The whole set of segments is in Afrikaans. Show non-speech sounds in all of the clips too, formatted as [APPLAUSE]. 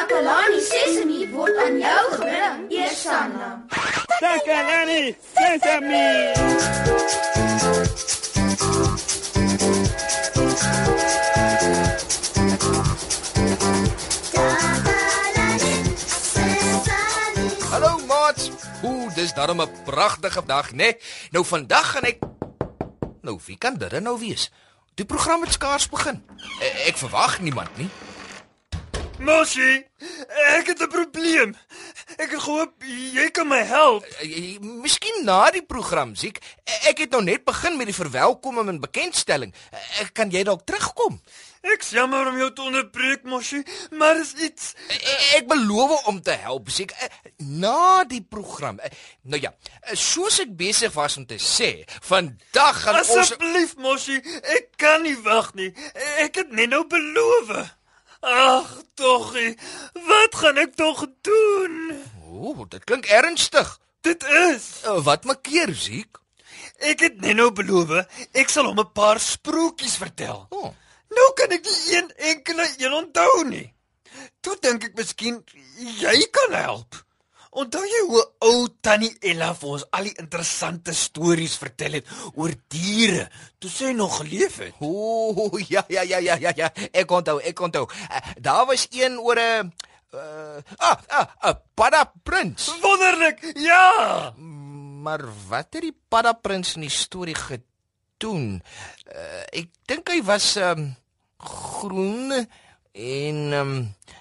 Takalani Sesemi word aan jou gebring, Eersanna. Takalani Sesame. Hallo maats. Ooh, dis darem 'n pragtige dag, né? Nee? Nou vandag gaan ek Nou, wie kan dit nou wees? Die program het skaars begin. E ek verwag niemand nie. Moshi, ek het 'n probleem. Ek het gehoop jy kan my help. E Miskien na die program, Ziek. E ek het nou net begin met die verwelkoming en bekendstelling. E kan jy dalk terugkom? Ek jammer om jou te onderbreek, Moshi, maar is iets ek beloof om te help, Ziek. Na die program. Nou ja, soos ek besig was om te sê, vandag gaan ons Asseblief, Moshi, ek kan nie wag nie. Ek het net nou beloof. Ag, toggie, wat gaan ek tog doen? Ooh, dit klink ernstig. Dit is. Uh, wat maak keer, Ziek? Ek het net nou beloof ek sal hom 'n paar sprokies vertel. Oh. Nou kan ek nie een enkele een onthou nie. Toe dink ek miskien jy kan help. Onthou jy hoe ou tannie Ella vir ons al die interessante stories vertel het oor diere toe sy nog geleef het? Ooh, ja ja ja ja ja ja. Ek onthou, ek onthou. Uh, daar was een oor 'n uh, ah, ah, 'n padda prins. Wonderlik. Ja. Maar wat het die padda prins in die storie gedoen? Uh, ek dink hy was um, groen en um,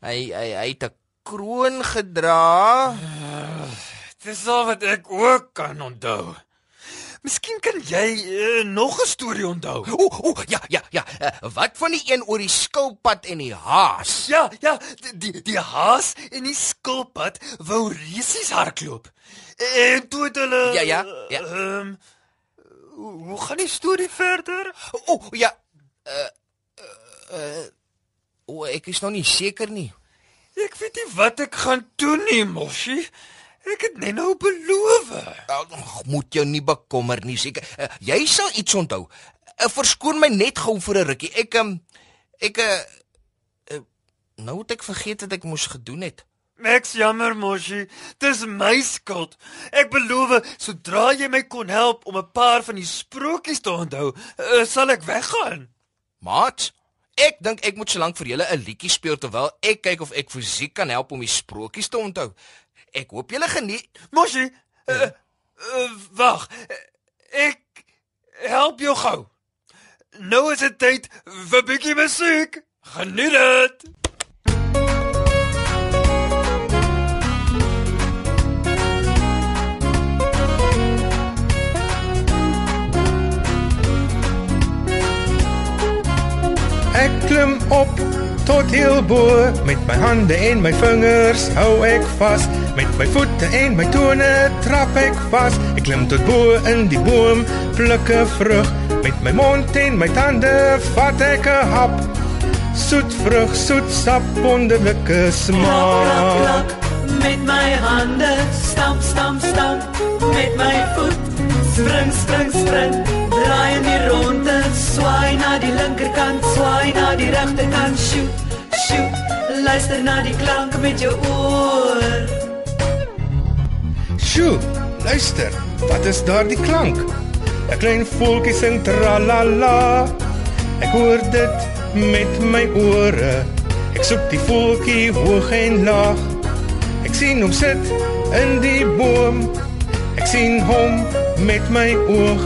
hy hy hy het 'n kroon gedra. Dis al wat ek ook kan onthou. Miskien kan jy uh, nog 'n storie onthou. O, o, ja, ja, ja. Uh, wat van die een oor die skilpad en die haas? Ja, ja, die die, haas en die skilpad wou resies hardloop. En toe het hulle Ja, ja. ja. Ehm um, hoe gaan die storie verder? O, ja. Uh uh, uh o, ek is nog nie seker nie. Ek weet nie wat ek gaan doen nie, Moshi. Ek het net nou beloof. Ag, moet jou nie bekommer nie, seker. Uh, jy sal iets onthou. Uh, verskoon my net gou vir 'n rukkie. Ek um, ek uh, uh nou het ek vergeet wat ek moes gedoen het. Ek's jammer, Moshi. Dis my skuld. Ek beloof, sodra jy my kon help om 'n paar van die sprokies te onthou, sal ek weggaan. Maat, ek dink ek moet solank vir julle 'n liedjie speel terwyl ek kyk of ek fisiek kan help om die sprokies te onthou. Ek hoop julle geniet. Moshi, uh, uh, wag. Ek help jou gou. Nou is dit tyd vir 'n bietjie musiek. Geniet dit. Tot heel bo met my hande en my vingers hou ek vas. Met my voete en my tone trap ek vas. Ek klim tot bo in die boom pluk 'n vrug. Met my mond en my tande vat ek 'n hap. Soet vrug soet sap wonderlike smaak. Met my hande stamp stamp stamp. Met my voet spring spring spring. Draai in die ronde na die regterkant shoot shoot luister na die klank met jou oor Sjoe, luister, wat is daardie klank? 'n Klein voeltjie sing tralala. Ek hoor dit met my ore. Ek soek die voeltjie hoog en laag. Ek sien hom sit in die boom. Ek sien hom met my oog.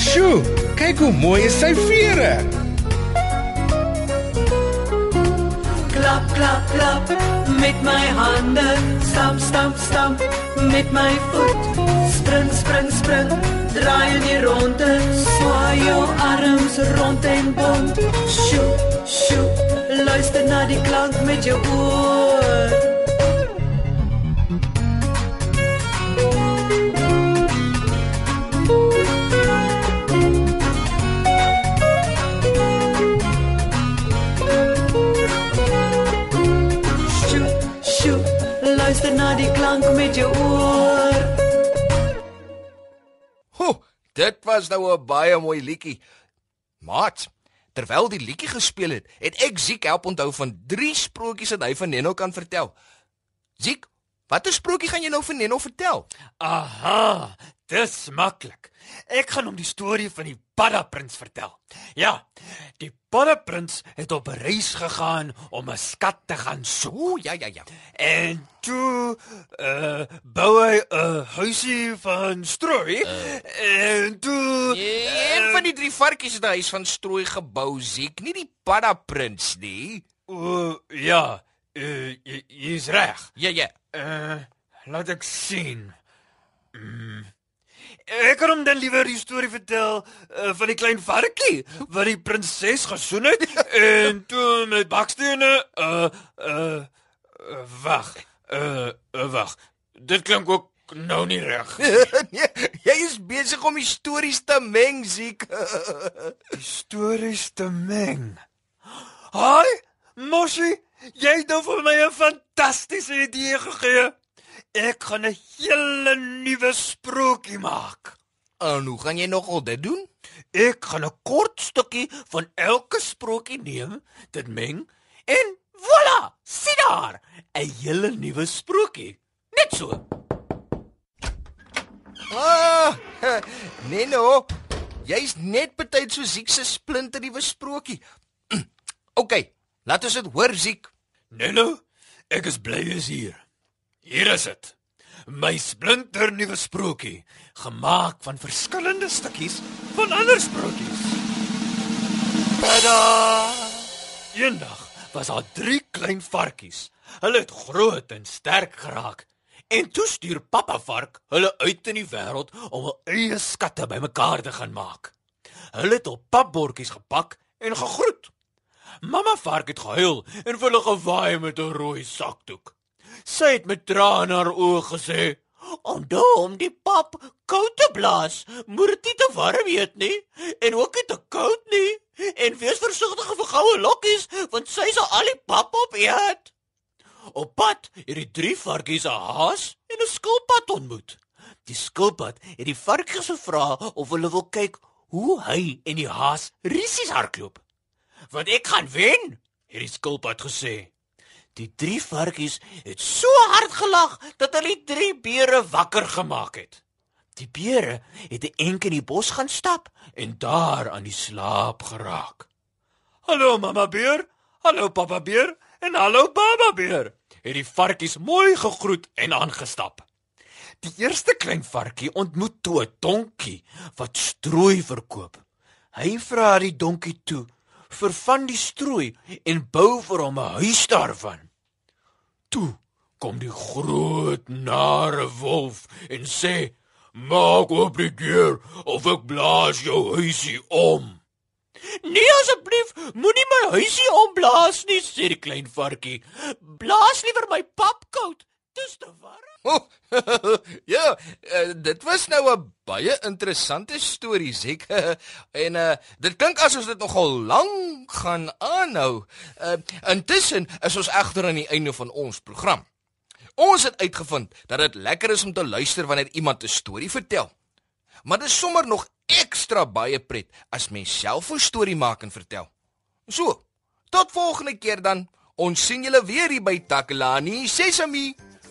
Sjoe, kyk hoe mooi is sy vere. Klap klap klap. Met my hande stamp stamp stamp. Met my voet spring spring spring. Draai in die ronde swaai jou arms rond en bond sjoe sjoe luister na die klank met jou oor was nou 'n baie mooi liedjie. Maat, Terwyl die liedjie gespeel het, het ek Ziek help onthou van drie sprokies wat hy van Neno kan vertel. Ziek, watter sprokie gaan jy nou vir Neno vertel? Aha, dis maklik. Ek gaan hom die storie van die paddaprins vertel. Ja, die paddaprins het op 'n reis gegaan om 'n skat te gaan soek. Ooh, ja ja ja. En toe uh bou hy 'n huisie van strooi. Uh, en toe Een van die drie varkies het 'n huis van strooi gebou, Ziek, nie die padda prins nie. uh, ja, uh, jy is reg. Ja ja. Uh, laat ek sien. Mm. Ek kan hom dan liewer die storie vertel uh, van die klein varkie wat die prinses gesoen het en toe met bakstene uh uh uh, wag. Uh, uh wag. Dit klink ook nou nie reg. [LAUGHS] nee, jy is besig om die stories te meng, Ziek. Die stories te meng. Haai, Moshi, jy het nou vir my 'n fantastiese idee gegee. Ek gaan 'n hele nuwe sprokie maak. en hoe gaan jy nogal dit doen? Ek gaan 'n kort stukkie van elke sprokie neem, dit meng en voilà, sien daar, 'n hele nuwe sprokie. Net so. Ah, [LAUGHS] Neno, jy's net betyds so Ziek se splinter nuwe sprokie. [CLEARS THROAT] OK, laat ons dit hoor, Ziek. Nello, ek is bly jy's hier. Hier is dit. My splinter nuwe sprokie, gemaak van verskillende stukkies van ander sprokies. Tada! Eendag was daar drie klein varkies. Hulle het groot en sterk geraak. En toe stuur pappa vark hulle uit in die wêreld om hul eie skatte bymekaar te gaan maak. Hulle het op papbordjies gepak en gegroet. Mamma vark het gehuil en vir hulle gewaai met 'n rooi sakdoek. Sy het met trane in haar oë gesê: "Onthou om die pap koud te blaas. Moet dit te warm eet nie en ook nie te koud nie. En wees versigtig vir goue lokkies, want sy sal al die pap opeet." Op pad het die drie varkies 'n haas en 'n skilpad ontmoet. Die skilpad het die varkies gevra of hulle wil kyk hoe hy en die haas rissies hardloop. "Want ek gaan wen," het die skilpad gesê. Die drie varkies het so hard gelag dat hulle die drie beere wakker gemaak het. Die beere het 'n enk in die bos gaan stap en daar aan die slaap geraak. "Hallo mamma beer, hallo pappa beer en hallo baba beer," het die varkies mooi gegroet en aangestap. Die eerste klein varkie ontmoet toe 'n donkie wat strooi verkoop. Hy vra die donkie toe vir van die strooi en bou vir hom 'n huis daarvan. Toe kom die groot nare wolf en sê: "Maak oop die deur of ek blaas jou huisie om." "Nee asseblief, moenie my huisie omblaas nie," sê die klein varkie. "Blaas liewer my pap koud. Dis te warm." Oh, [LAUGHS] ja, uh, dit was nou 'n baie interessante storie, Ziek. [LAUGHS] en uh dit klink asof dit nogal lank gaan aanhou. Uh intussen is ons egter aan die einde van ons program. Ons het uitgevind dat dit lekker is om te luister wanneer iemand 'n storie vertel. Maar dit is sommer nog ekstra baie pret as mens self 'n storie maak en vertel. So, tot volgende keer dan. Ons sien julle weer hier by Takalani Sesami.